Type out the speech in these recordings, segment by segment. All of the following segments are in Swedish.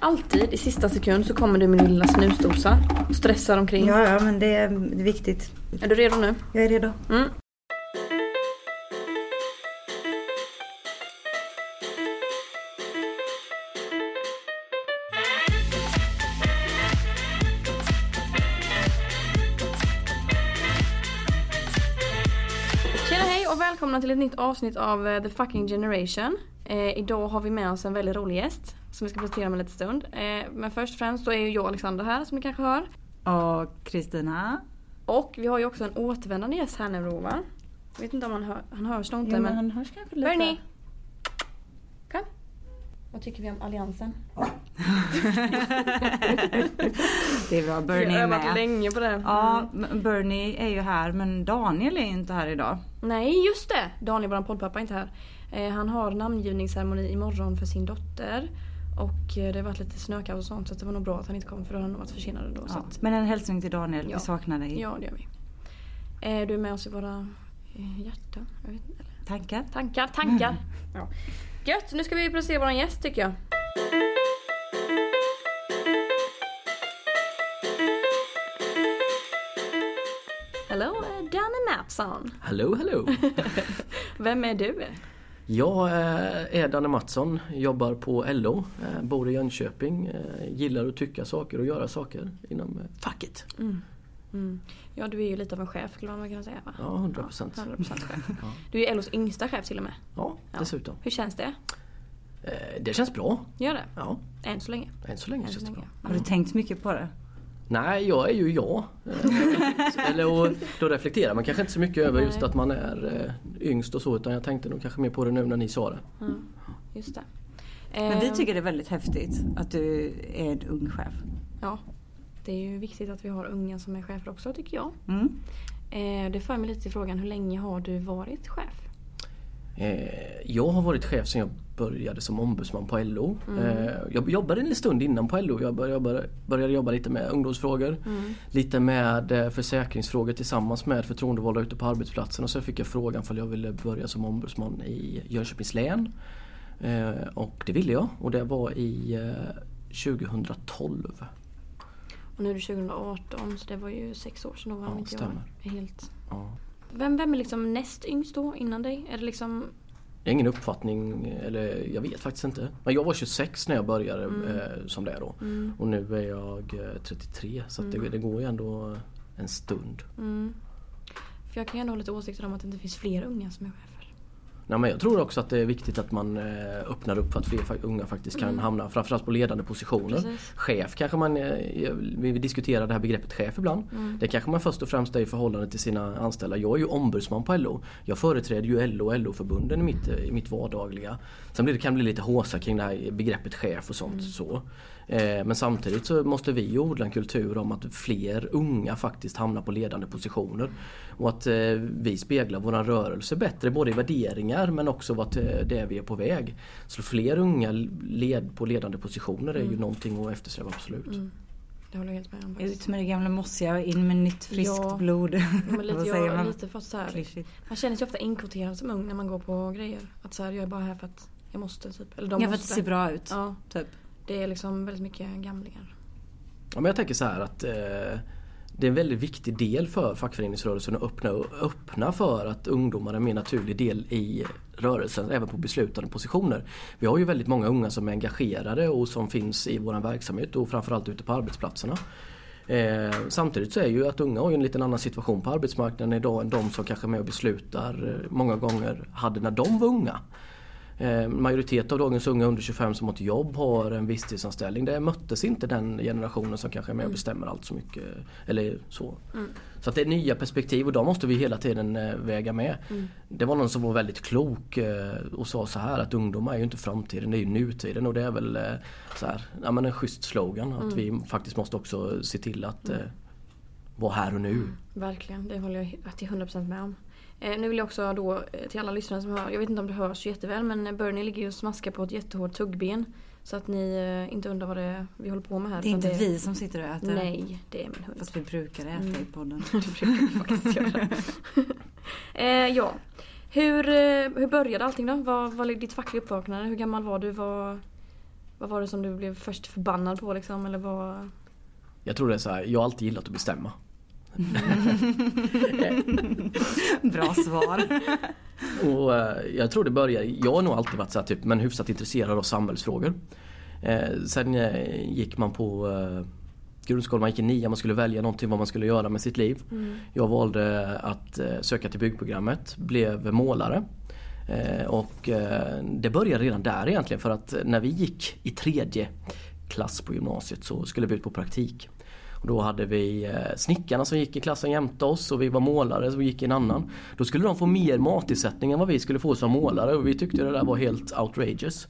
Alltid i sista sekund så kommer du med din lilla snusdosa och stressar omkring. Ja, ja, men det är viktigt. Är du redo nu? Jag är redo. Mm. Tjena hej och välkomna till ett nytt avsnitt av eh, The Fucking Generation. Eh, idag har vi med oss en väldigt rolig gäst som vi ska presentera om en liten stund. Eh, men först och främst så är ju jag och Alexander här som ni kanske hör. Och Kristina? Och vi har ju också en återvändande gäst här nu va? Jag vet inte om han, hör, han hörs nog inte Jo, men... han hörs kanske lite. Bernie! Kom. Vad tycker vi om alliansen? Det är bra, Bernie har är med. länge på det. Ja, men Bernie är ju här men Daniel är inte här idag. Nej just det! Daniel, vår poddpappa, är inte här. Eh, han har namngivningsceremoni imorgon för sin dotter. Och eh, det har varit lite snökaos och sånt så det var nog bra att han inte kom för då hade han varit försenad då. Så Ja. att, Men en hälsning till Daniel, Ja. vi saknar dig. ja det gör vi. Eh, du är med oss i våra eh, hjärtan? Tankar? Tankar, tankar. Ja. Gött, nu ska vi presentera vår gäst tycker jag. Hello, eh, Danny Mattsson. Hallå, hallå! Vem är du? Jag eh, är Danne Mattsson, jobbar på LO, eh, bor i Jönköping, eh, gillar att tycka saker och göra saker inom facket. Mm. Ja, du är ju lite av en chef skulle man kunna säga va? Ja, 100 procent. 100% chef. Ja. Du är LOs yngsta chef till och med. Ja, Ja. dessutom. Hur känns det? Det känns bra. Gör det? Ja, Än så länge. än så länge Än så känns det länge. bra. Har du tänkt mycket på det? Nej, jag är ju jag. Eh, Eller och då reflekterar man kanske inte så mycket över just att man är eh, yngst och så utan jag tänkte nog kanske mer på det nu när ni sa det. Mm. Just det. Men vi Ehm, tycker det är väldigt häftigt att du är en ung chef. Ja. Det är ju viktigt att vi har unga som är chefer också tycker jag. Mm. Eh, det för mig lite till frågan, hur länge har du varit chef? Eh, Jag har varit chef sedan jag började som ombudsman på LO. Eh, Jag jobbade en stund innan på LO. Jag började, började jobba lite med ungdomsfrågor. Lite med eh, försäkringsfrågor tillsammans med förtroendevalda ute på arbetsplatsen. Och så fick jag frågan om jag ville börja som ombudsman i Jönköpings län. Och det ville jag och det var i eh, 2012. Och nu är det 2018 så det var ju sex år sedan då var Ja, inte stämmer. jag helt... Ja. Vem, vem är liksom näst yngst då innan dig? Är det liksom... Jag har ingen uppfattning, eller jag vet faktiskt inte. Men jag var 26 när jag började eh, som det är då. Och nu är jag eh, 33 så att det, det går ju ändå en stund. Mm. För jag kan ju ändå ha lite åsikter om att det inte finns fler unga som är chefer. Nej, men jag tror också att det är viktigt att man eh, öppnar upp för att fler unga faktiskt kan hamna framförallt på ledande positioner. Precis. Chef kanske man, eh, vi diskuterar det här begreppet chef ibland. Det kanske man först och främst är i förhållande till sina anställda. Jag är ju ombudsman på LO. Jag företräder ju LO och LO-förbunden i mitt, i mitt vardagliga. Sen blir det, kan det bli lite håsa kring det här begreppet chef och sånt. Så. Eh, men samtidigt så måste vi odla en kultur om att fler unga faktiskt hamnar på ledande positioner. Och att eh, vi speglar våran rörelse bättre både i värderingar men också vart eh, det är vi är på väg. Så fler unga led på ledande positioner är ju någonting att eftersträva absolut. Det håller jag helt med om. Ut med det gamla mossiga, in med nytt friskt Ja. blod. Men Vad lite, säger jag, man? lite för så här. Man känner sig ofta inkvoterad som ung när man går på grejer. Att så här, jag är bara här för att jag måste typ. Eller de Ja, för att det måste. ser bra ut. Ja, Typ. det är liksom väldigt mycket gamlingar. Ja, men jag tänker så här att eh, det är en väldigt viktig del för fackföreningsrörelsen att öppna, öppna för att ungdomar är en mer naturlig del i rörelsen även på beslutande positioner. Vi har ju väldigt många unga som är engagerade och som finns i vår verksamhet och framförallt ute på arbetsplatserna. Eh, samtidigt så är ju att unga har ju en liten annan situation på arbetsmarknaden idag än de som kanske är med och beslutar eh, många gånger hade när de var unga. Eh, majoritet av dagens unga under 25 som har ett jobb har en visstidsanställning. Det möttes inte den generationen som kanske är med och bestämmer allt så mycket. Eller så. Så att det är nya perspektiv och de måste vi hela tiden eh, väga med. Det var någon som var väldigt klok eh, och sa så här att ungdomar är ju inte framtiden, det är ju nutiden och det är väl så här, ja, men en schysst slogan att vi faktiskt måste också se till att eh, vara här och nu. Verkligen, det håller jag till 100% med om. Eh, nu vill jag också då eh, till alla lyssnare som hör, jag vet inte om det hörs jätteväl men eh, Bernie ligger ju och smaskar på ett jättehårt tuggben. Så att ni eh, inte undrar vad det är vi håller på med här. Det är inte vi som sitter och äter. Nej, det är min hund. Fast vi brukar äta i podden. det brukar vi faktiskt göra. eh, ja. Hur, eh, hur började allting då? Vad var ditt fackliga uppvaknande? Hur gammal var du? Vad, Vad var det som du blev först förbannad på liksom? Eller vad... Jag tror det är så här, jag har alltid gillat att bestämma. Bra svar. Och eh, jag tror det började, jag har nog alltid varit så här, typ, men hyfsat intresserad av samhällsfrågor. Eh, sen eh, gick man på eh, grundskolan, man gick i nian, man skulle välja någonting vad man skulle göra med sitt liv. Mm. Jag valde att eh, söka till byggprogrammet, blev målare. Eh, och det började redan där egentligen för att när vi gick i tredje klass på gymnasiet så skulle vi ut på praktik. Och då hade vi eh, snickarna som gick i klassen jämte oss och vi var målare som gick i en annan. Då skulle de få mer matersättning än vad vi skulle få som målare och vi tyckte det där var helt outrageous.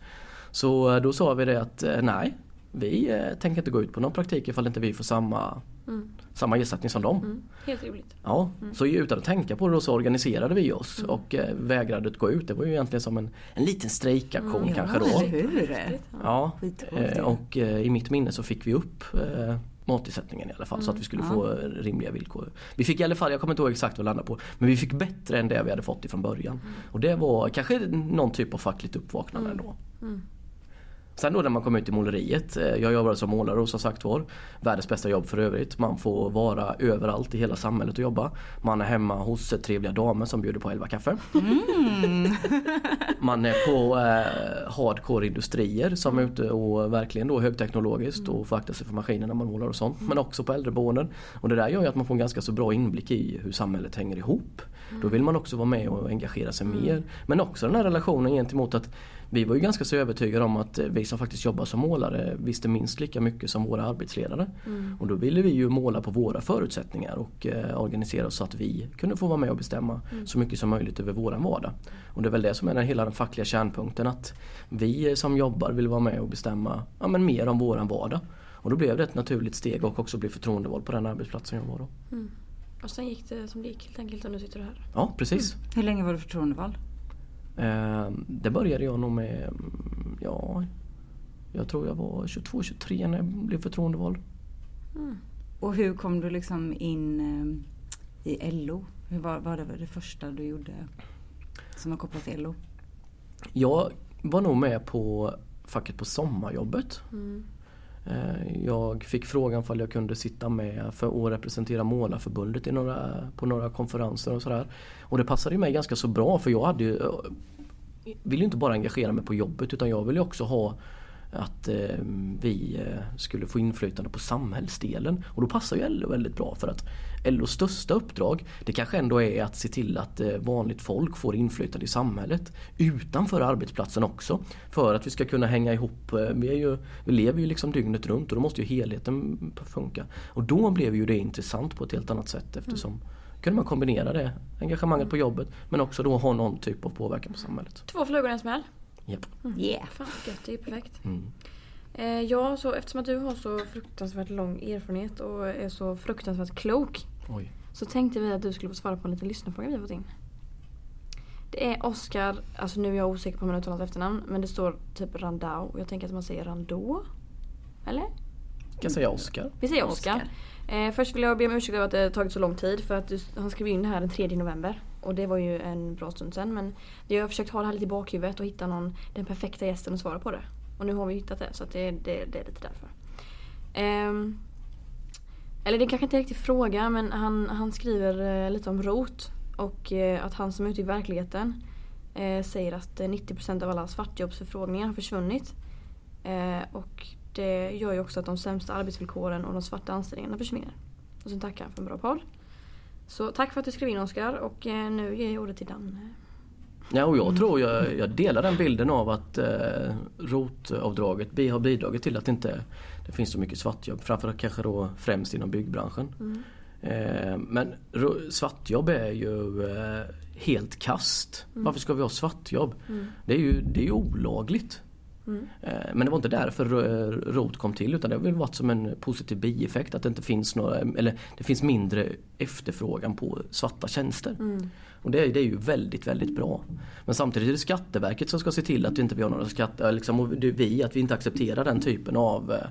Så eh, då sa vi det att eh, nej, vi tänker inte gå ut på någon praktik ifall inte vi får samma, Mm. samma ersättning som dem. Mm. Helt rimligt. Ja, så utan att tänka på det så organiserade vi oss Mm. och vägrade att gå ut. Det var ju egentligen som en, en liten strejkaktion Mm. kanske Ja, då. hur? Ja, och i mitt minne så fick vi upp matersättningen i alla fall så att vi skulle Mm. få rimliga villkor. Vi fick i alla fall, jag kommer inte ihåg exakt vad vi landade på, men vi fick bättre än det vi hade fått ifrån början. Och det var kanske någon typ av fackligt uppvaknande ändå. Mm. Sen då när man kom ut i måleriet, eh, jag jobbade som målare och som sagt var Världens bästa jobb för övrigt. Man får vara överallt i hela samhället och jobba. Man är hemma hos trevliga damer som bjuder på 11 kaffe. Mm. Man är på eh, hardcore industrier som är ute och verkligen då högteknologiskt och får akta sig för maskiner när man målar och sånt. Men också på äldreboenden. Och det där gör ju att man får en ganska så bra inblick i hur samhället hänger ihop. Då vill man också vara med och engagera sig mer. Men också den här relationen gentemot att vi var ju ganska så övertygade om att eh, vi som faktiskt jobbar som målare visste minst lika mycket som våra arbetsledare. Mm. Och då ville vi ju måla på våra förutsättningar och eh, organisera oss så att vi kunde få vara med och bestämma så mycket som möjligt över våran vardag. Och det är väl det som är den, hela den fackliga kärnpunkten att vi som jobbar vill vara med och bestämma ja, men mer om våran vardag. Och då blev det ett naturligt steg och också bli förtroendevald på den arbetsplatsen jag var då. Mm. Och sen gick det som det gick helt enkelt och nu sitter du här. Ja precis. Hur länge var du förtroendevald? Eh, det började jag nog med, mm, ja, jag tror jag var 22-23 när jag blev förtroendevald. Och hur kom du liksom in eh, i LO? Hur var, var det det första du gjorde som var kopplat till LO? Jag var nog med på facket på sommarjobbet. Mm. Jag fick frågan om jag kunde sitta med för att representera Målarförbundet i några, på några konferenser och sådär. Och det passade mig ganska så bra för jag hade ju, eh, ville ju inte bara engagera mig på jobbet utan jag ville ju också ha att eh, vi eh, skulle få inflytande på samhällsdelen. Och då passar ju LO väldigt bra för att LOs största uppdrag det kanske ändå är att se till att eh, vanligt folk får inflytande i samhället utanför arbetsplatsen också. För att vi ska kunna hänga ihop. Eh, Vi, ju, vi lever ju liksom dygnet runt och då måste ju helheten funka. Och då blev ju det intressant på ett helt annat sätt eftersom kunde man kombinera det engagemanget på jobbet men också då ha någon typ av påverkan på samhället. Två flugor i en smäll. Japp. Yeah. Fan gött, det är ju perfekt. Mm. Eh, ja, så eftersom att du har så fruktansvärt lång erfarenhet och är så fruktansvärt klok Oj. så tänkte vi att du skulle få svara på en liten lyssnarfråga vi har fått in. Det är Oskar, alltså nu är jag osäker på man uttalar hans efternamn men det står typ Randau och jag tänker att man säger Randå. Eller? Kan jag säga Oskar? Vi säger Oskar. Eh, först vill jag be om ursäkt över att det har tagit så lång tid för att du, han skrev in det här den 3 november. Och det var ju en bra stund sen men jag har försökt ha det här lite i bakhuvudet och hitta någon, den perfekta gästen att svara på det. Och nu har vi hittat det så att det, det, det är lite därför. Um, eller det är kanske inte är en riktig fråga men han, han skriver eh, lite om rot. Och eh, att han som är ute i verkligheten eh, säger att eh, 90% av alla svartjobbsförfrågningar har försvunnit. Eh, och det gör ju också att de sämsta arbetsvillkoren och de svarta anställningarna försvinner. Och sen tackar han för en bra podd. Så tack för att du skrev in Oskar och eh, nu ger jag ordet till Danne. Ja, och jag tror jag, jag delar den bilden av att eh, rotavdraget har bidragit till att det inte det finns så mycket svartjobb. Framförallt kanske då främst inom byggbranschen. Mm. Eh, men svartjobb är ju eh, helt kast. Varför ska vi ha svartjobb? Mm. Det är ju, det är ju olagligt. Mm. Eh, Men det var inte därför eh, ROT kom till utan det har väl varit som en positiv bieffekt att det inte finns några, eller det finns mindre efterfrågan på svarta tjänster. Mm. Och det, är- det är ju väldigt, väldigt bra. Men samtidigt är det Skatteverket som ska se till att vi inte vi har några skatter, liksom, och det är vi, att vi inte accepterar den typen av eh,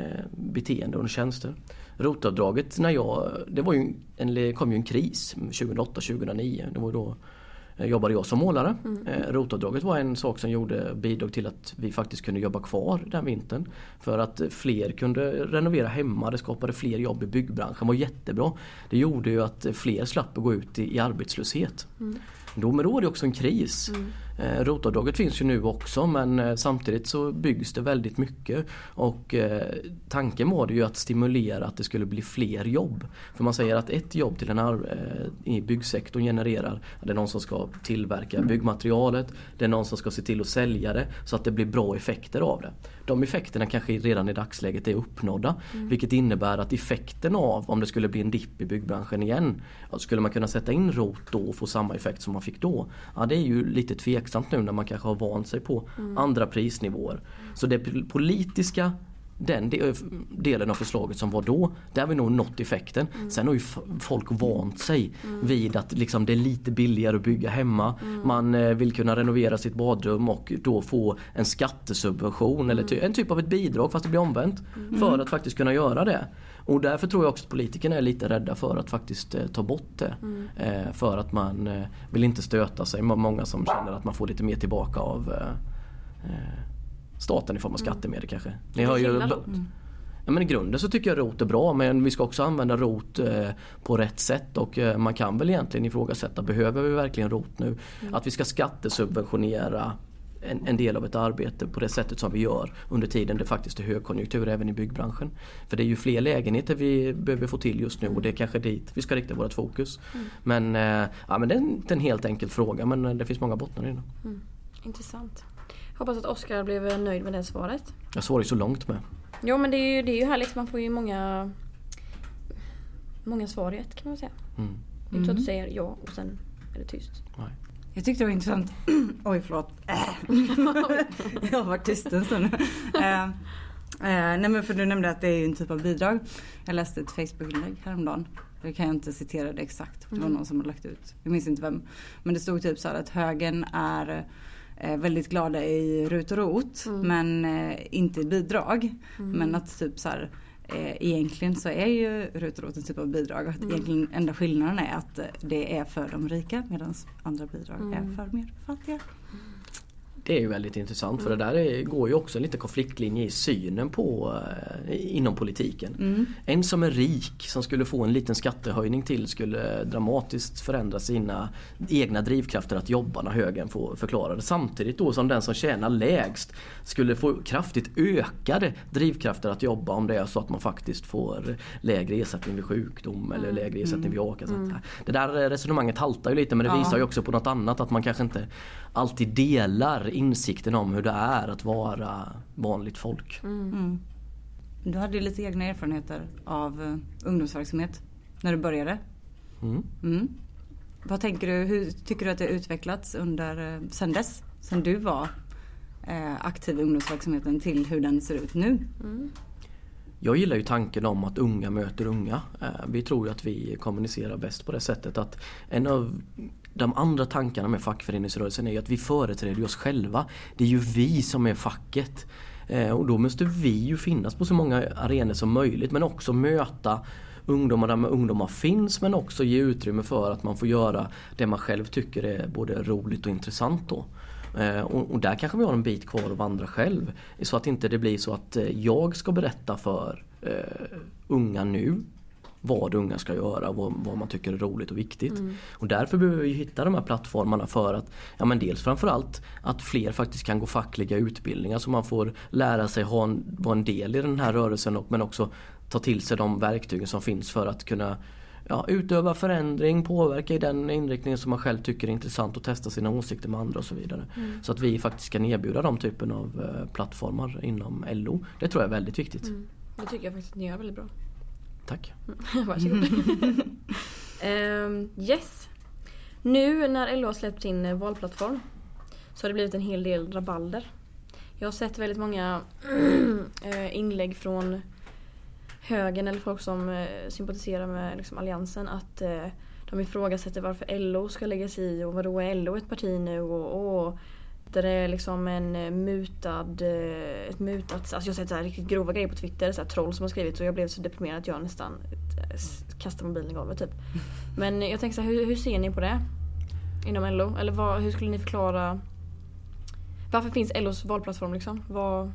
eh, beteende och tjänster. Rotavdraget när jag, det var ju en, kom ju en kris 2008-2009. Det var då eh, jobbade jag som målare. Mm. Rotavdraget var en sak som gjorde, bidrog till att vi faktiskt kunde jobba kvar den vintern. För att fler kunde renovera hemma, det skapade fler jobb i byggbranschen, det var jättebra. Det gjorde ju att fler slapp att gå ut i, i arbetslöshet. Mm. Då, men då är det också en kris. Mm. Eh, rotavdraget finns ju nu också men eh, samtidigt så byggs det väldigt mycket. Och eh, tanken var det ju att stimulera att det skulle bli fler jobb. För man säger att ett jobb till en i byggsektorn genererar, det är någon som ska tillverka byggmaterialet, det är någon som ska se till att sälja det så att det blir bra effekter av det. De effekterna kanske redan i dagsläget är uppnådda. Mm. Vilket innebär att effekten av om det skulle bli en dipp i byggbranschen igen, skulle man kunna sätta in ROT då och få samma effekt som man fick då? Ja det är ju lite tveksamt nu när man kanske har vant sig på mm. andra prisnivåer. Så det politiska den delen av förslaget som var då, där har vi nog nått effekten. Mm. Sen har ju folk vant sig mm. vid att liksom det är lite billigare att bygga hemma. Mm. Man eh, vill kunna renovera sitt badrum och då få en skattesubvention eller ty en typ av ett bidrag fast det blir omvänt. Mm. För att faktiskt kunna göra det. Och därför tror jag också att politikerna är lite rädda för att faktiskt eh, ta bort det. Mm. Eh, för att man eh, vill inte stöta sig. Många som känner att man får lite mer tillbaka av eh, eh, staten i form av mm. skattemedel kanske. Ni har ju, mm. ja, men I grunden så tycker jag ROT är bra men vi ska också använda ROT eh, på rätt sätt och eh, man kan väl egentligen ifrågasätta, behöver vi verkligen ROT nu? Mm. Att vi ska skattesubventionera en, en, del av ett arbete på det sättet som vi gör under tiden det faktiskt är högkonjunktur även i byggbranschen. För det är ju fler lägenheter vi behöver få till just nu och det är kanske dit vi ska rikta vårt fokus. Mm. Men, eh, ja, men det är inte en helt enkel fråga men det finns många bottnar i den. Mm. Intressant. Hoppas att Oskar blev nöjd med det svaret. Jag svarade så långt med. Jo men det är ju, det är ju härligt, man får ju många Många svar i ett kan man säga. Mm. Det är inte så att du säger ja och sen är det tyst. Nej. Jag tyckte det var intressant. Oj förlåt. jag har varit tyst en stund. uh, uh, nej men för du nämnde att det är en typ av bidrag. Jag läste ett Facebook-inlägg häromdagen. Jag kan jag inte citera det exakt. Det var mm. någon som har lagt ut. Jag minns inte vem. Men det stod typ så här att högen är Eh, väldigt glada i RUT och ROT mm. men eh, inte i bidrag. Mm. Men att typ så här, eh, egentligen så är ju RUT och ROT en typ av bidrag. Att mm. egentligen enda skillnaden är att det är för de rika medan andra bidrag är mm. för mer fattiga. Det är ju väldigt intressant för det där är, går ju också en liten konfliktlinje i synen på eh, inom politiken. Mm. En som är rik som skulle få en liten skattehöjning till skulle dramatiskt förändra sina egna drivkrafter att jobba när högern får förklara det. Samtidigt då som den som tjänar lägst skulle få kraftigt ökade drivkrafter att jobba om det är så att man faktiskt får lägre ersättning vid sjukdom eller mm. lägre ersättning vid a-kassa. Mm. Det där resonemanget haltar ju lite men det ja. visar ju också på något annat att man kanske inte alltid delar insikten om hur det är att vara vanligt folk. Mm. Mm. Du hade ju lite egna erfarenheter av uh, ungdomsverksamhet när du började. Mm. mm. Vad tänker du, hur tycker du att det har utvecklats under, uh, sen dess? Sen du var uh, aktiv i ungdomsverksamheten till hur den ser ut nu? Mm. Jag gillar ju tanken om att unga möter unga. Vi tror ju att vi kommunicerar bäst på det sättet att en av de andra tankarna med fackföreningsrörelsen är ju att vi företräder oss själva. Det är ju vi som är facket. Eh, och då måste vi ju finnas på så många arenor som möjligt men också möta ungdomar där ungdomar finns men också ge utrymme för att man får göra det man själv tycker är både roligt och intressant då. Eh, och, där kanske vi har en bit kvar att vandra själv. Så att inte det blir så att eh, jag ska berätta för unga nu vad unga ska göra, vad, vad man tycker är roligt och viktigt. Mm. Och därför behöver vi hitta de här plattformarna för att, ja men dels framförallt att fler faktiskt kan gå fackliga utbildningar så man får lära sig ha en, vara en del i den här rörelsen och, men också ta till sig de verktygen som finns för att kunna ja, utöva förändring, påverka i den inriktningen som man själv tycker är intressant och testa sina åsikter med andra och så vidare. Mm. Så att vi faktiskt kan erbjuda de typen av eh, plattformar inom LO. Det tror jag är väldigt viktigt. Mm. Det tycker jag faktiskt att ni gör väldigt bra. Tack. Varsågod. um, yes. Nu när LO har släppt sin eh, valplattform så har det blivit en hel del rabalder. Jag har sett väldigt många eh, inlägg från högern eller folk som eh, sympatiserar med liksom, alliansen att de ifrågasätter varför LO ska lägga sig i och vadå är LO ett parti nu och, och där det är liksom en eh, mutad, eh, ett mutat, alltså jag har sett så här riktigt grova grejer på Twitter, så här troll som har skrivit och jag blev så deprimerad att jag nästan eh, kastade mobilen i golvet typ. Men jag tänker så här, hur, hur ser ni på det? inom LO? Eller vad, hur skulle ni förklara varför finns LOs valplattform liksom? Vad...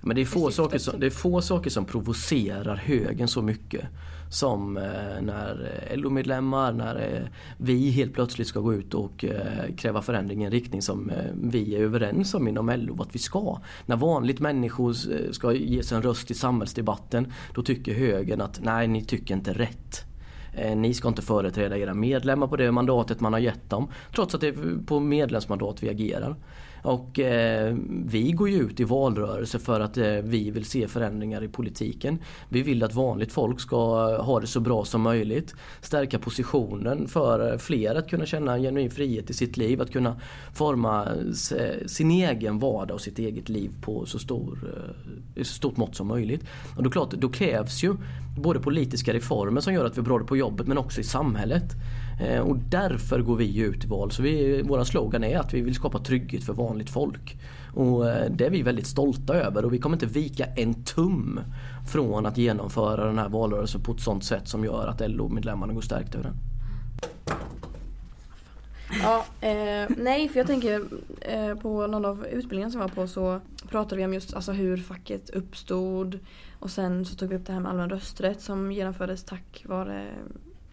Men det är, få saker som, det är få saker som provocerar högen så mycket som eh, när LO-medlemmar, när eh, vi helt plötsligt ska gå ut och eh, kräva förändring i en riktning som vi är överens om inom LO att vi ska. När vanligt människor ska ges en röst i samhällsdebatten då tycker högern att nej, ni tycker inte rätt. Ni ska inte företräda era medlemmar på det mandatet man har gett dem. Trots att det är på medlemsmandat vi agerar. Och eh, vi går ju ut i valrörelse för att eh, vi vill se förändringar i politiken. Vi vill att vanligt folk ska ha det så bra som möjligt. Stärka positionen för eh, fler att kunna känna en genuin frihet i sitt liv. Att kunna forma eh, sin egen vardag och sitt eget liv på så, stor, eh, så stort mått som möjligt. Och då, klart, då krävs ju både politiska reformer som gör att vi är bra på jobbet men också i samhället. Eh, och därför går vi ut i val. Så vi, våra slogan är att vi vill skapa trygghet för vanligt folk. Och eh, det är vi väldigt stolta över och vi kommer inte vika en tum från att genomföra den här valrörelsen på ett sånt sätt som gör att LO-medlemmarna går stärkt ur den. Ja, eh, nej för jag tänker eh, på någon av utbildningarna som jag var på så pratade vi om just alltså, hur facket uppstod och sen så tog vi upp det här med allmän rösträtt som genomfördes tack vare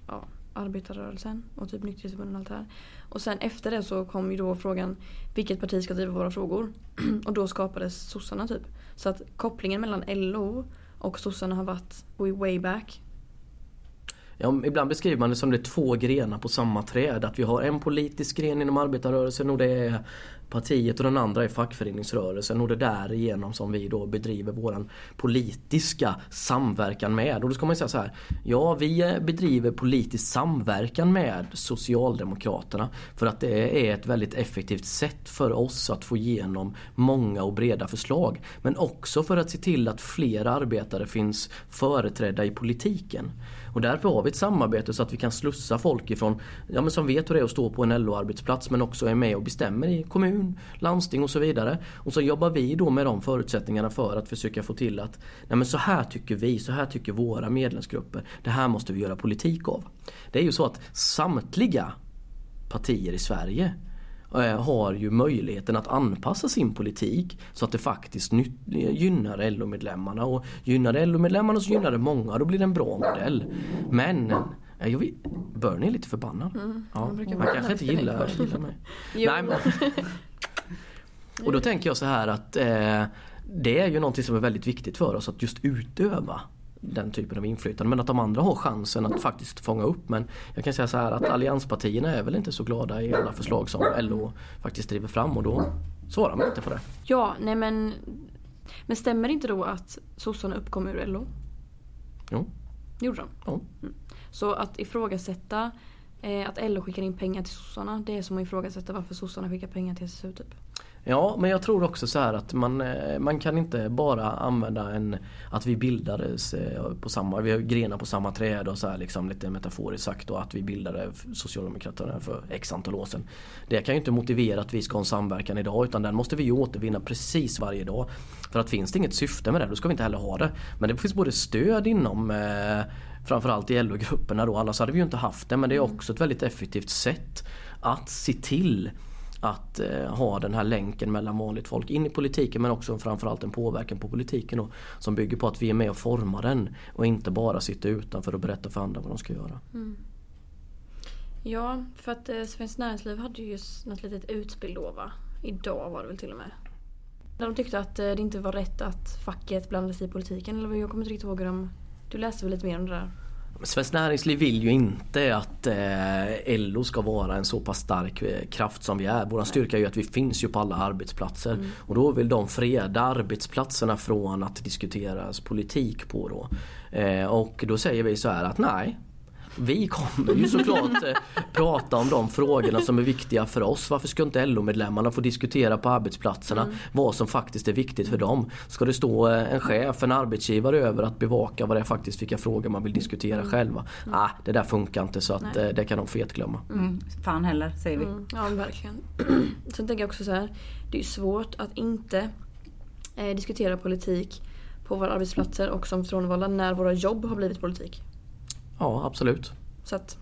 ja, arbetarrörelsen och typ nykterhetsförbundet och allt det här. Och sen efter det så kom ju då frågan vilket parti ska driva våra frågor? och då skapades sossarna typ. Så att kopplingen mellan LO och sossarna har varit way back. Ja, ibland beskriver man det som det är två grenar på samma träd. Att vi har en politisk gren inom arbetarrörelsen och det är partiet och den andra är fackföreningsrörelsen och det är därigenom som vi då bedriver våran politiska samverkan med. Och då ska man säga så här. Ja, vi bedriver politisk samverkan med Socialdemokraterna för att det är ett väldigt effektivt sätt för oss att få igenom många och breda förslag. Men också för att se till att fler arbetare finns företrädda i politiken. Och därför har vi ett samarbete så att vi kan slussa folk ifrån, ja men som vet hur det är att stå på en LO-arbetsplats men också är med och bestämmer i kommun, landsting och så vidare. Och så jobbar vi då med de förutsättningarna för att försöka få till att, nej men så här tycker vi, så här tycker våra medlemsgrupper. Det här måste vi göra politik av. Det är ju så att samtliga partier i Sverige har ju möjligheten att anpassa sin politik så att det faktiskt gynnar LO-medlemmarna. Och gynnar det LO-medlemmarna så gynnar det många då blir det en bra modell. Men eh, jag vet, Bernie är lite förbannad. Mm, ja, han kanske inte gillar, gillar mig. Nej, men, och då tänker jag så här att eh, det är ju någonting som är väldigt viktigt för oss att just utöva den typen av inflytande. Men att de andra har chansen att faktiskt fånga upp. Men jag kan säga så här att allianspartierna är väl inte så glada i alla förslag som LO faktiskt driver fram och då svarar man inte på det. Ja, nej men Men stämmer inte då att sossarna uppkom ur LO? Jo. Gjorde de? Ja. Mm. Så att ifrågasätta eh, att LO skickar in pengar till sossarna det är som att ifrågasätta varför sossarna skickar pengar till SSU typ? Ja, men jag tror också så här att man, eh, man kan inte bara använda en att vi bildades eh, på samma, vi har grenar på samma träd och så här liksom lite metaforiskt sagt och att vi bildade Socialdemokraterna för x antal år sedan. Det kan ju inte motivera att vi ska ha en samverkan idag utan den måste vi ju återvinna precis varje dag. För att finns det inget syfte med det då ska vi inte heller ha det. Men det finns både stöd inom eh, framförallt i LO-grupperna då, annars hade vi ju inte haft det men det är också ett väldigt effektivt sätt att se till att eh, ha den här länken mellan vanligt folk in i politiken men också framförallt en påverkan på politiken då, som bygger på att vi är med och formar den och inte bara sitter utanför och berättar för andra vad de ska göra. Mm. Ja, för att eh, Svenskt Näringsliv hade ju något litet utspel då va? Idag var det väl till och med. Där de tyckte att eh, det inte var rätt att facket blandade sig i politiken. Eller jag kommer inte riktigt ihåg hur de... Du läste väl lite mer om det där? Svenskt Näringsliv vill ju inte att eh, LO ska vara en så pass stark eh, kraft som vi är. Vår styrka är ju att vi finns ju på alla arbetsplatser. Mm. Och då vill de freda arbetsplatserna från att diskuteras politik på då. Eh, och då säger vi så här att nej, vi kommer ju såklart eh, prata om de frågorna som är viktiga för oss. Varför ska inte LO-medlemmarna få diskutera på arbetsplatserna mm. vad som faktiskt är viktigt för dem? Ska det stå eh, en chef, en arbetsgivare över att bevaka vad det är faktiskt vilka frågor man vill diskutera mm. själva? Mm. Ah, det där funkar inte så att eh, det kan de fetglömma. Mm. Fan heller säger vi. Mm. Ja verkligen. Sen tänker jag också så här. Det är svårt att inte eh, diskutera politik på våra arbetsplatser och som förtroendevalda när våra jobb har blivit politik. Ja, absolut. Så att...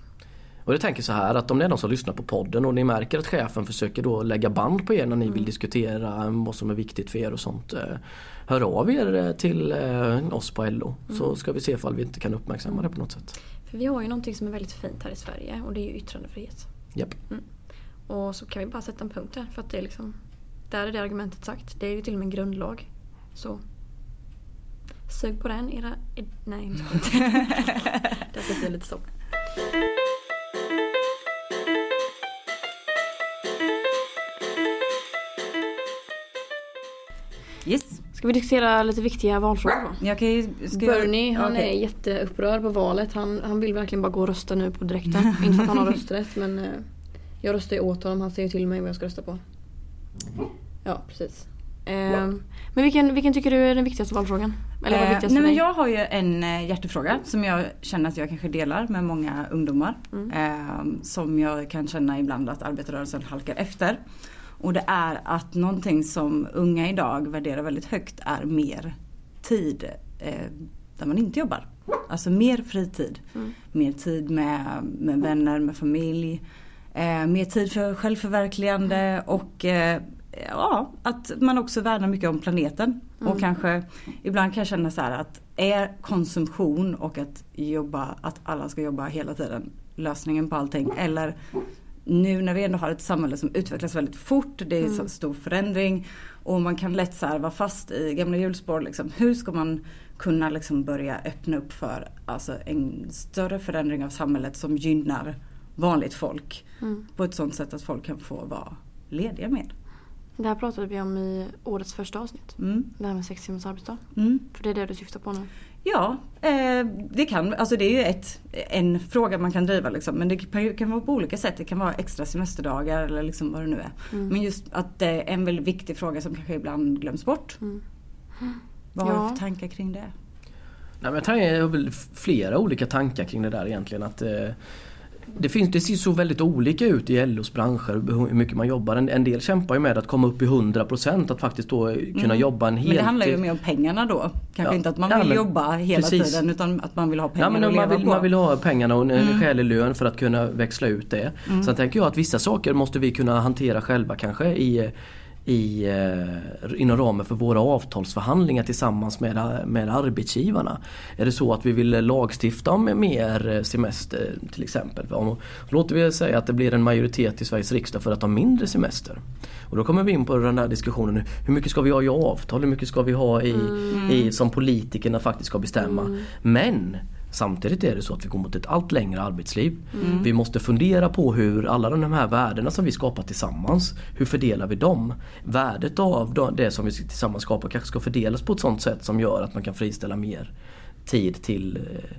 Och jag tänker så här att om det är någon som lyssnar på podden och ni märker att chefen försöker då lägga band på er när ni vill diskutera vad som är viktigt för er och sånt. eh, Hör av er eh, till eh, oss på LO så ska vi se ifall vi inte kan uppmärksamma det på något sätt. För vi har ju någonting som är väldigt fint här i Sverige och det är ju yttrandefrihet. Japp. Och så kan vi bara sätta en punkt där för att det är liksom Där är det argumentet sagt. Det är ju till och med en grundlag. Så Sug på den era... Nej, inte Där sätter jag lite stopp. Yes. Ska vi diskutera lite viktiga valfrågor då? Jag- Bernie han Okej. är jätteupprörd på valet. Han, han vill verkligen bara gå och rösta nu på direkten. Inte för att han har rösträtt men eh, jag röstar ju åt honom. Han säger till mig vad jag ska rösta på. Ja precis. Eh, men vilken, vilken tycker du är den viktigaste valfrågan? Eller vad Eh, viktigast nej, men jag har ju en eh, hjärtefråga som jag känner att jag kanske delar med många ungdomar. Mm. Eh, som jag kan känna ibland att arbetarrörelsen halkar efter. Och det är att någonting som unga idag värderar väldigt högt är mer tid eh, där man inte jobbar. Alltså mer fritid. Mm. Mer tid med, med vänner, med familj. Eh, mer tid för självförverkligande och eh, ja, att man också värnar mycket om planeten. Och kanske ibland kan jag känna så här att är konsumtion och att jobba, att alla ska jobba hela tiden lösningen på allting? Eller nu när vi ändå har ett samhälle som utvecklas väldigt fort, det är så stor förändring och man kan lätt så vara fast i gamla hjulspår. Liksom. Hur ska man kunna liksom börja öppna upp för alltså, en större förändring av samhället som gynnar vanligt folk Mm. på ett sånt sätt att folk kan få vara lediga med. Det här pratade vi om i årets första avsnitt. Mm. Det här med sex timmars arbetsdag. Mm. För det är det du syftar på nu. Ja, eh, det kan, alltså det är ju ett, en fråga man kan driva liksom. Men det kan, kan vara på olika sätt. Det kan vara extra semesterdagar eller liksom vad det nu är. Mm. Men just att det är en väldigt viktig fråga som kanske ibland glöms bort. Mm. Vad har Ja. du för tankar kring det? Nej, men jag har väl flera olika tankar kring det där egentligen. Att, eh, det, finns, det ser så väldigt olika ut i LOs branscher hur mycket man jobbar. En, en del kämpar ju med att komma upp i 100% att faktiskt då kunna Mm. jobba en Men heltid. det handlar ju mer om pengarna då. Kanske Ja. inte att man Ja, vill men jobba hela precis. tiden utan att man vill ha pengar Ja, men att om leva man, vill, på. man vill ha pengarna och en Mm. skälig lön för att kunna växla ut det. Sen tänker jag att vissa saker måste vi kunna hantera själva kanske i, i, eh, inom ramen för våra avtalsförhandlingar tillsammans med, med arbetsgivarna. Är det så att vi vill lagstifta om mer semester till exempel. Om, låter vi säga att det blir en majoritet i Sveriges riksdag för att ha mindre semester. Och då kommer vi in på den här diskussionen. Hur mycket ska vi ha i avtal? Hur mycket ska vi ha i, i som politikerna faktiskt ska bestämma? Men Samtidigt är det så att vi går mot ett allt längre arbetsliv. Vi måste fundera på hur alla de här värdena som vi skapar tillsammans, hur fördelar vi dem? Värdet av de- det som vi tillsammans skapar kanske ska fördelas på ett sådant sätt som gör att man kan friställa mer tid till eh,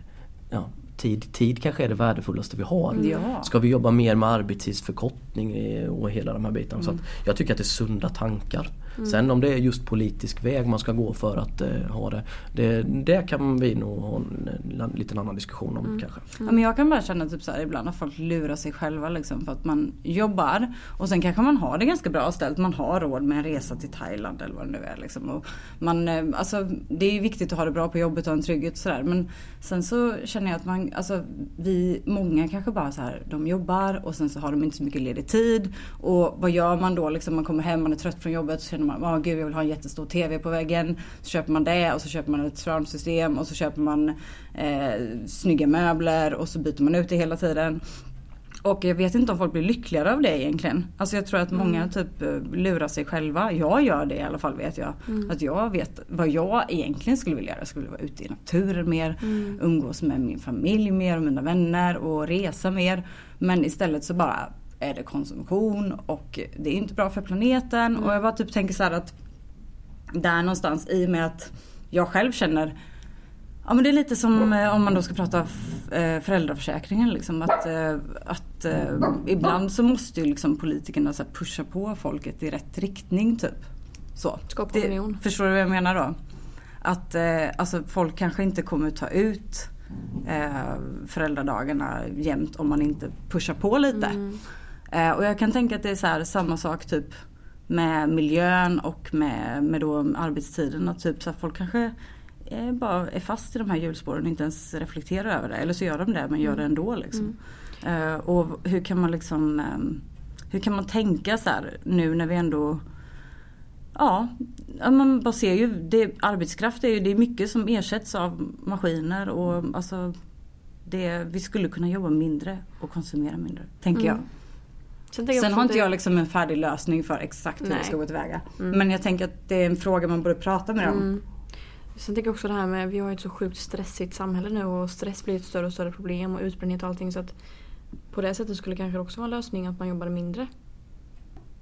ja, Tid, tid kanske är det värdefullaste vi har. Ja. Ska vi jobba mer med arbetstidsförkortning eh, och hela de här bitarna. Så att jag tycker att det är sunda tankar. Sen om det är just politisk väg man ska gå för att eh, ha det, det. Det kan vi nog ha en, en liten annan diskussion om kanske. Ja, men jag kan bara känna typ så här, ibland att folk lurar sig själva liksom för att man jobbar och sen kanske man har det ganska bra ställt. Man har råd med en resa till Thailand eller vad det nu är. Liksom. Och man, eh, alltså, det är viktigt att ha det bra på jobbet och ha en trygghet sådär. Men sen så känner jag att man, alltså, vi, många kanske bara så här, de jobbar och sen så har de inte så mycket ledig tid. Och vad gör man då? Liksom, man kommer hem, man är trött från jobbet så känner man, åh gud jag vill ha en jättestor TV på väggen. Så köper man det och så köper man ett surroundsystem och så köper man eh, snygga möbler och så byter man ut det hela tiden. Och jag vet inte om folk blir lyckligare av det egentligen. Alltså jag tror att många typ eh, lurar sig själva. Jag gör det i alla fall vet jag. Att jag vet vad jag egentligen skulle vilja göra. Jag skulle vara ute i naturen mer, umgås med min familj mer och mina vänner och resa mer. Men istället så bara är det konsumtion och det är inte bra för planeten. Och jag bara typ tänker så här att där någonstans i och med att jag själv känner Ja men det är lite som eh, om man då ska prata eh, föräldraförsäkringen liksom att, eh, att eh, ibland så måste ju liksom politikerna så pusha på folket i rätt riktning typ. Så. Skapa opinion. förstår du vad jag menar då? Att alltså folk kanske inte kommer ta ut eh, föräldradagarna jämt om man inte pushar på lite. Mm. Eh, och jag kan tänka att det är så här, samma sak typ med miljön och med, med då arbetstiderna. Typ så att folk kanske eh, bara är fast i de här hjulspåren och inte ens reflekterar över det. Eller så gör de det men gör det ändå. Liksom. Eh, och hur kan man liksom ehm, Hur kan man tänka så här nu när vi ändå Ja, ja, man bara ser ju, det, arbetskraft är ju det är mycket som ersätts av maskiner och alltså det, vi skulle kunna jobba mindre och konsumera mindre, tänker Mm. jag. Sen, Sen har att inte det- jag liksom en färdig lösning för exakt hur Nej. vi ska gå tillväga. Mm. Men jag tänker att det är en fråga man borde prata med dem. Mm. Sen tänker jag också det här med, vi har ju ett så sjukt stressigt samhälle nu och stress blir ett större och större problem och utbrändhet och allting så att på det sättet skulle kanske också vara en lösning att man jobbade mindre.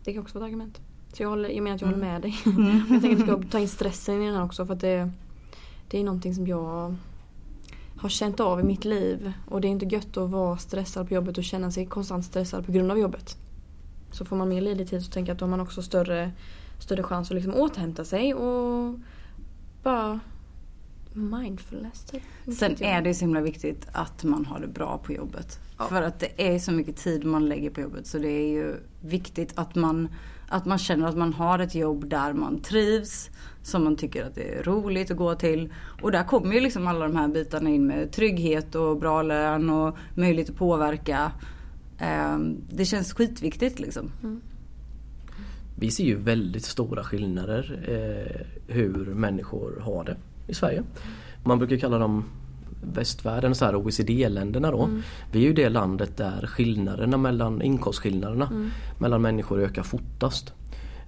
Det kan också vara ett argument. Så jag, håller, jag menar att jag Mm. håller med dig. Mm. Jag tänker att vi ska ta in stressen i den här också för att det, det är någonting som jag har känt av i mitt liv. Och det är inte gött att vara stressad på jobbet och känna sig konstant stressad på grund av jobbet. Så får man mer ledig tid så tänker jag att då har man också större, större chans att liksom återhämta sig och bara mindfulness typ. Sen är det så himla viktigt att man har det bra på jobbet. Ja. För att det är så mycket tid man lägger på jobbet så det är ju viktigt att man, att man känner att man har ett jobb där man trivs, som man tycker att det är roligt att gå till. Och där kommer ju liksom alla de här bitarna in med trygghet och bra lön och möjlighet att påverka. Ehm, Det känns skitviktigt liksom. Vi ser ju väldigt stora skillnader eh, hur människor har det i Sverige. Man brukar kalla dem västvärlden, så här OECD-länderna då. Vi är ju det landet där skillnaderna mellan inkomstskillnaderna mellan människor ökar fortast.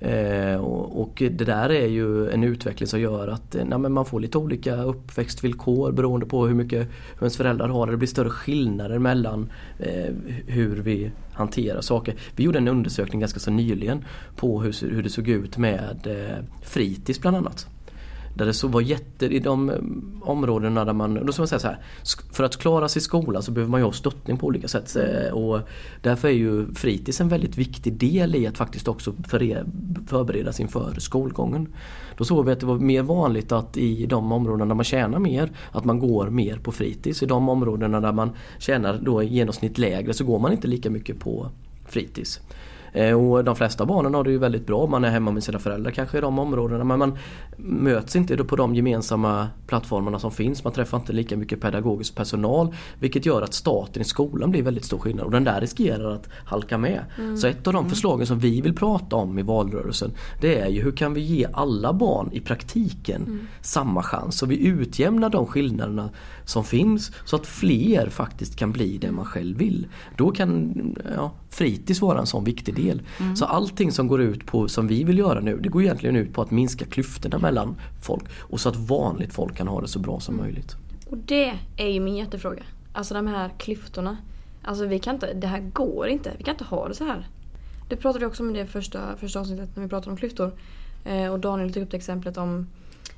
Eh, och, och det där är ju en utveckling som gör att eh, nej, man får lite olika uppväxtvillkor beroende på hur mycket hur ens föräldrar har det. Det blir större skillnader mellan eh, hur vi hanterar saker. Vi gjorde en undersökning ganska så nyligen på hur, hur det såg ut med eh, fritids bland annat. Där det så var jätte, i de eh, områdena där man, då ska man säga så här, för att klara sig i skolan så behöver man ju ha stöttning på olika sätt. Eh, och därför är ju fritids en väldigt viktig del i att faktiskt också förbereda sig inför skolgången. Då såg vi att det var mer vanligt att i de områden där man tjänar mer, att man går mer på fritids. I de områdena där man tjänar då i genomsnitt lägre så går man inte lika mycket på fritids. Eh, Och de flesta barnen har det ju väldigt bra. Man är hemma med sina föräldrar kanske i de områdena men man möts inte på de gemensamma plattformarna som finns. Man träffar inte lika mycket pedagogisk personal vilket gör att starten i skolan blir väldigt stor skillnad och den där riskerar att halka med. Så ett av de förslagen som vi vill prata om i valrörelsen det är ju hur kan vi ge alla barn i praktiken samma chans så vi utjämnar de skillnaderna som finns så att fler faktiskt kan bli det man själv vill. Då kan ja, fritids vara en sån viktig del. Så allting som går ut på, som vi vill göra nu, det går egentligen ut på att minska klyftorna mellan folk och så att vanligt folk kan ha det så bra som möjligt. Och det är ju min hjärtefråga. Alltså de här klyftorna. Alltså vi kan inte, det här går inte. Vi kan inte ha det så här. Det pratade vi också om i det första, första avsnittet när vi pratade om klyftor. Eh, och Daniel tog upp det exemplet om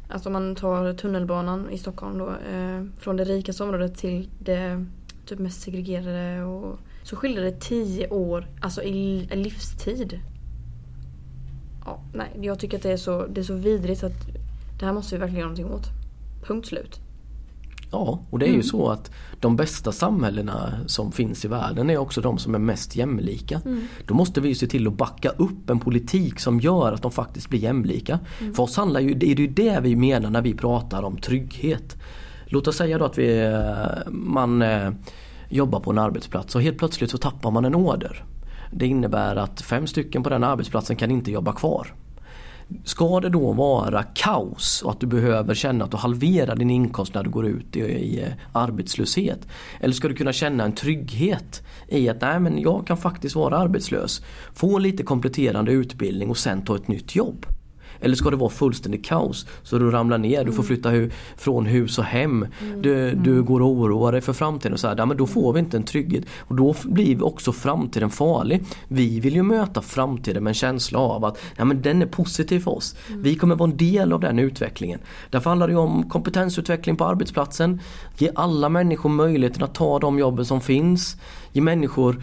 Alltså om man tar tunnelbanan i Stockholm då. Eh, från det rikaste området till det typ mest segregerade. Och, så skiljer det 10 år, alltså i livstid. Ja, nej, jag tycker att det är så, det är så vidrigt att det här måste vi verkligen göra någonting åt. Punkt slut. Ja, och det är ju så att de bästa samhällena som finns i världen är också de som är mest jämlika. Då måste vi ju se till att backa upp en politik som gör att de faktiskt blir jämlika. För oss handlar ju, det är ju det vi menar när vi pratar om trygghet. Låt oss säga då att vi, eh, man jobba jobbar på en arbetsplats och helt plötsligt så tappar man en order. Det innebär att fem stycken på den arbetsplatsen kan inte jobba kvar. Ska det då vara kaos och att du behöver känna att du halverar din inkomst när du går ut i, i eh, arbetslöshet? Eller ska du kunna känna en trygghet i att nej men jag kan faktiskt vara arbetslös, få lite kompletterande utbildning och sen ta ett nytt jobb? Eller ska det vara fullständigt kaos så du ramlar ner, du får flytta hu- från hus och hem. Du, du går och oroar dig för framtiden och så här, ja, men då får vi inte en trygghet. Och då blir också framtiden farlig. Vi vill ju möta framtiden med en känsla av att ja, men den är positiv för oss. Vi kommer vara en del av den utvecklingen. Därför handlar det om kompetensutveckling på arbetsplatsen. Ge alla människor möjligheten att ta de jobben som finns. Ge människor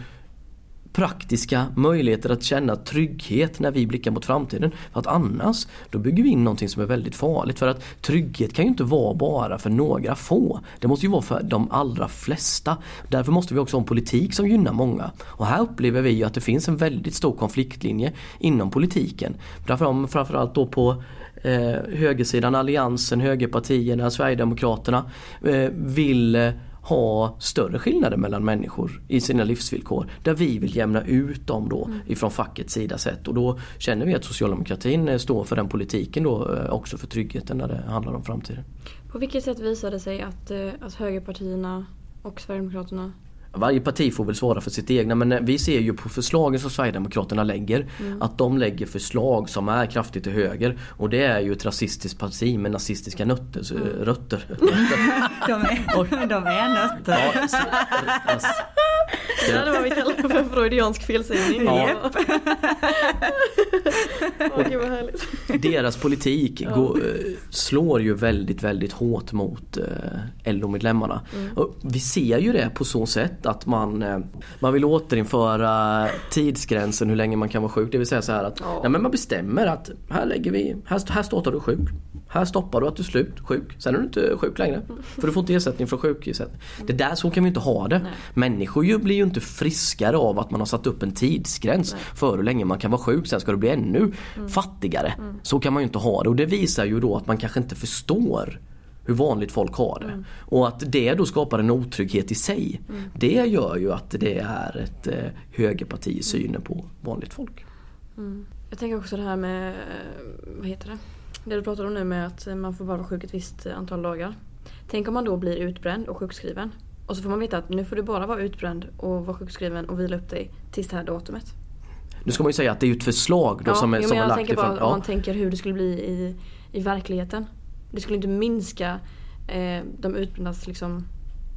praktiska möjligheter att känna trygghet när vi blickar mot framtiden. För att annars, då bygger vi in någonting som är väldigt farligt. För att trygghet kan ju inte vara bara för några få. Det måste ju vara för de allra flesta. Därför måste vi också ha en politik som gynnar många. Och här upplever vi ju att det finns en väldigt stor konfliktlinje inom politiken. Därför framförallt då på eh, högersidan, alliansen, högerpartierna, Sverigedemokraterna eh, vill eh, ha större skillnader mellan människor i sina livsvillkor. Där vi vill jämna ut dem då Mm. ifrån fackets sida sett och då känner vi att socialdemokratin eh, står för den politiken då eh, också för tryggheten när det handlar om framtiden. På vilket sätt visar det sig att, eh, att högerpartierna och Sverigedemokraterna Varje parti får väl svara för sitt egna men eh, vi ser ju på förslagen som Sverigedemokraterna lägger att de lägger förslag som är kraftigt till höger och det är ju ett rasistiskt parti med nazistiska nötter, så, rötter. De är, de är nötter. Ja, så, alltså, det var vi kallar för freudiansk felsägning. Ja. Åh gud vad härligt. Deras politik går, eh, slår ju väldigt väldigt hårt mot eh, LO-medlemmarna. Och vi ser ju det på så sätt att man, eh, man vill återinföra tidsgränsen hur länge man kan vara sjuk. Det vill säga så här att Ja. nej, men man bestämmer att här lägger vi, här, här startar du sjuk. Här stoppar du att du är slut sjuk. Sen är du inte sjuk längre. För du får inte ersättning från sjukersättning. Det där så kan vi inte ha det. Nej. Människor blir ju inte friskare av att man har satt upp en tidsgräns för hur länge man kan vara sjuk. Sen ska du bli ännu fattigare. Så kan man ju inte ha det och det visar ju då att man kanske inte förstår hur vanligt folk har det. Och att det då skapar en otrygghet i sig. Det gör ju att det är ett eh, högerparti i synen på vanligt folk. Jag tänker också det här med, eh, vad heter det? Det du pratar om nu med att man får bara vara sjuk ett visst antal dagar. Tänk om man då blir utbränd och sjukskriven. Och så får man veta att nu får du bara vara utbränd och vara sjukskriven och vila upp dig tills det här datumet. Nu ska man ju säga att det är ju ett förslag då som är, jo, som är jag lagt tänker ifrån. bara om man tänker hur det skulle bli i, i verkligheten. Det skulle inte minska eh, de utbrändas liksom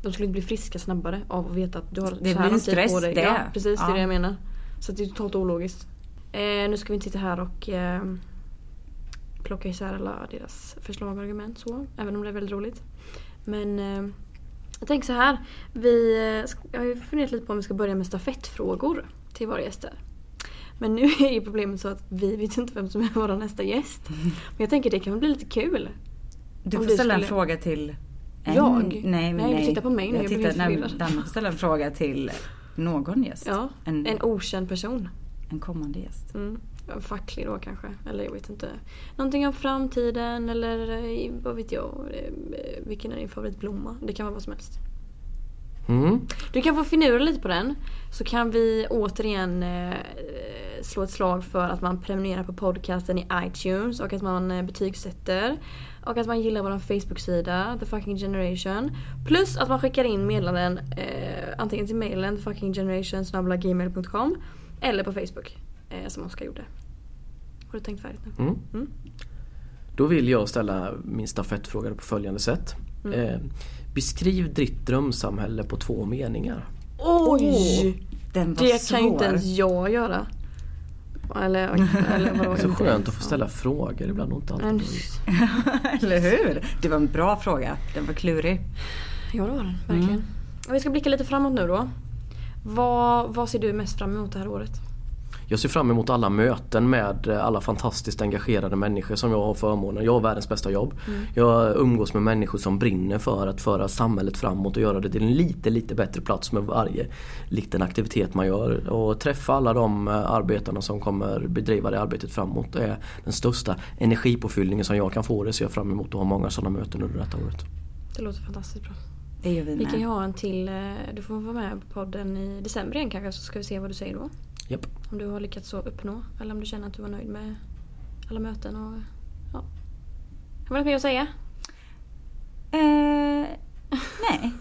de skulle inte bli friska snabbare av att veta att du har Det så här lång tid på dig. det. Ja precis, det är Ja. det jag menar. Så det är totalt ologiskt. Eh, nu ska vi inte sitta här och eh, plocka isär alla deras förslag och argument så. Även om det är väldigt roligt. Men eh, jag tänker så här. Vi, eh, jag har ju funderat lite på om vi ska börja med stafettfrågor till våra gäster. Men nu är ju problemet så att vi vet inte vem som är vår nästa gäst. Men jag tänker det kan bli lite kul. Du får du ställa en skulle- fråga till en, Jag? Nej, men Nej, du tittar på mig nu, Jag jag tittar, nej. Danne får ställa en fråga till någon gäst. Ja, En, en okänd person. en kommande gäst. Mm. Facklig då kanske. Eller jag vet inte. Någonting om framtiden eller eh, vad vet jag. eh, Vilken är din favoritblomma? Det kan vara vad som helst. Mm. Du kan få finura lite på den. Så kan vi återigen eh, slå ett slag för att man prenumererar på podcasten i iTunes och att man eh, betygsätter. Och att man gillar vår Facebook-sida, The Fucking Generation. Plus att man skickar in meddelanden eh, antingen till mailen thefuckinggeneration.gmail.com eller på Facebook. Eh, som Oskar gjorde. Har du tänkt färdigt nu? Mm. Mm. Då vill jag ställa min stafettfråga på följande sätt. Mm. Eh, beskriv ditt drömsamhälle på två meningar. Oj! Den var Det svår. kan ju inte ens jag göra. Eller, eller vadå? Det är så skönt att få ställa frågor ibland och inte alltid. Men- Eller hur? Det var en bra fråga. Den var klurig. Ja det var den, verkligen. Och vi ska blicka lite framåt nu då. Vad, vad ser du mest fram emot det här året? Jag ser fram emot alla möten med eh, alla fantastiskt engagerade människor som jag har förmånen. Jag har världens bästa jobb. Jag umgås med människor som brinner för att föra samhället framåt och göra det till en lite, lite bättre plats med varje liten aktivitet man gör. Och träffa alla de eh, arbetarna som kommer bedriva det arbetet framåt. Det är den största energipåfyllningen som jag kan få. Det ser jag fram emot att ha många sådana möten under detta året. Det låter fantastiskt bra. Det gör vi Vi kan ju med. ha en till, eh, du får vara med på podden i december igen kanske så ska vi se vad du säger då. Japp. Om du har lyckats så uppnå eller om du känner att du var nöjd med alla möten och ja. Har du något mer att säga? Eh, nej.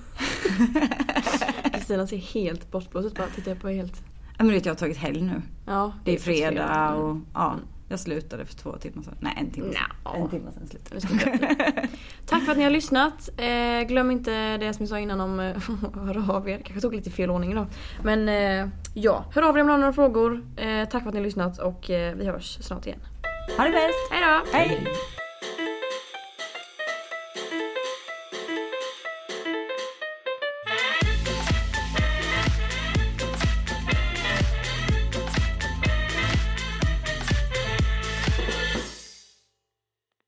Kristina ser helt bortblåst ut bara tittar jag på helt. Ja, Men du vet jag har tagit helg nu. Ja, Det är faktiskt fredag Mm. och ja, jag slutade för två timmar sedan. Nej en timme sedan. En timme sedan slutade inte- Tack för att ni har lyssnat. Eh, glöm inte det som jag sa innan om eh, hör av er. Kanske tog lite fel ordning idag. Men eh, ja, hör av er om ni har några frågor. Eh, tack för att ni har lyssnat och eh, vi hörs snart igen. Ha det bäst! Hej då! Hej! Hej.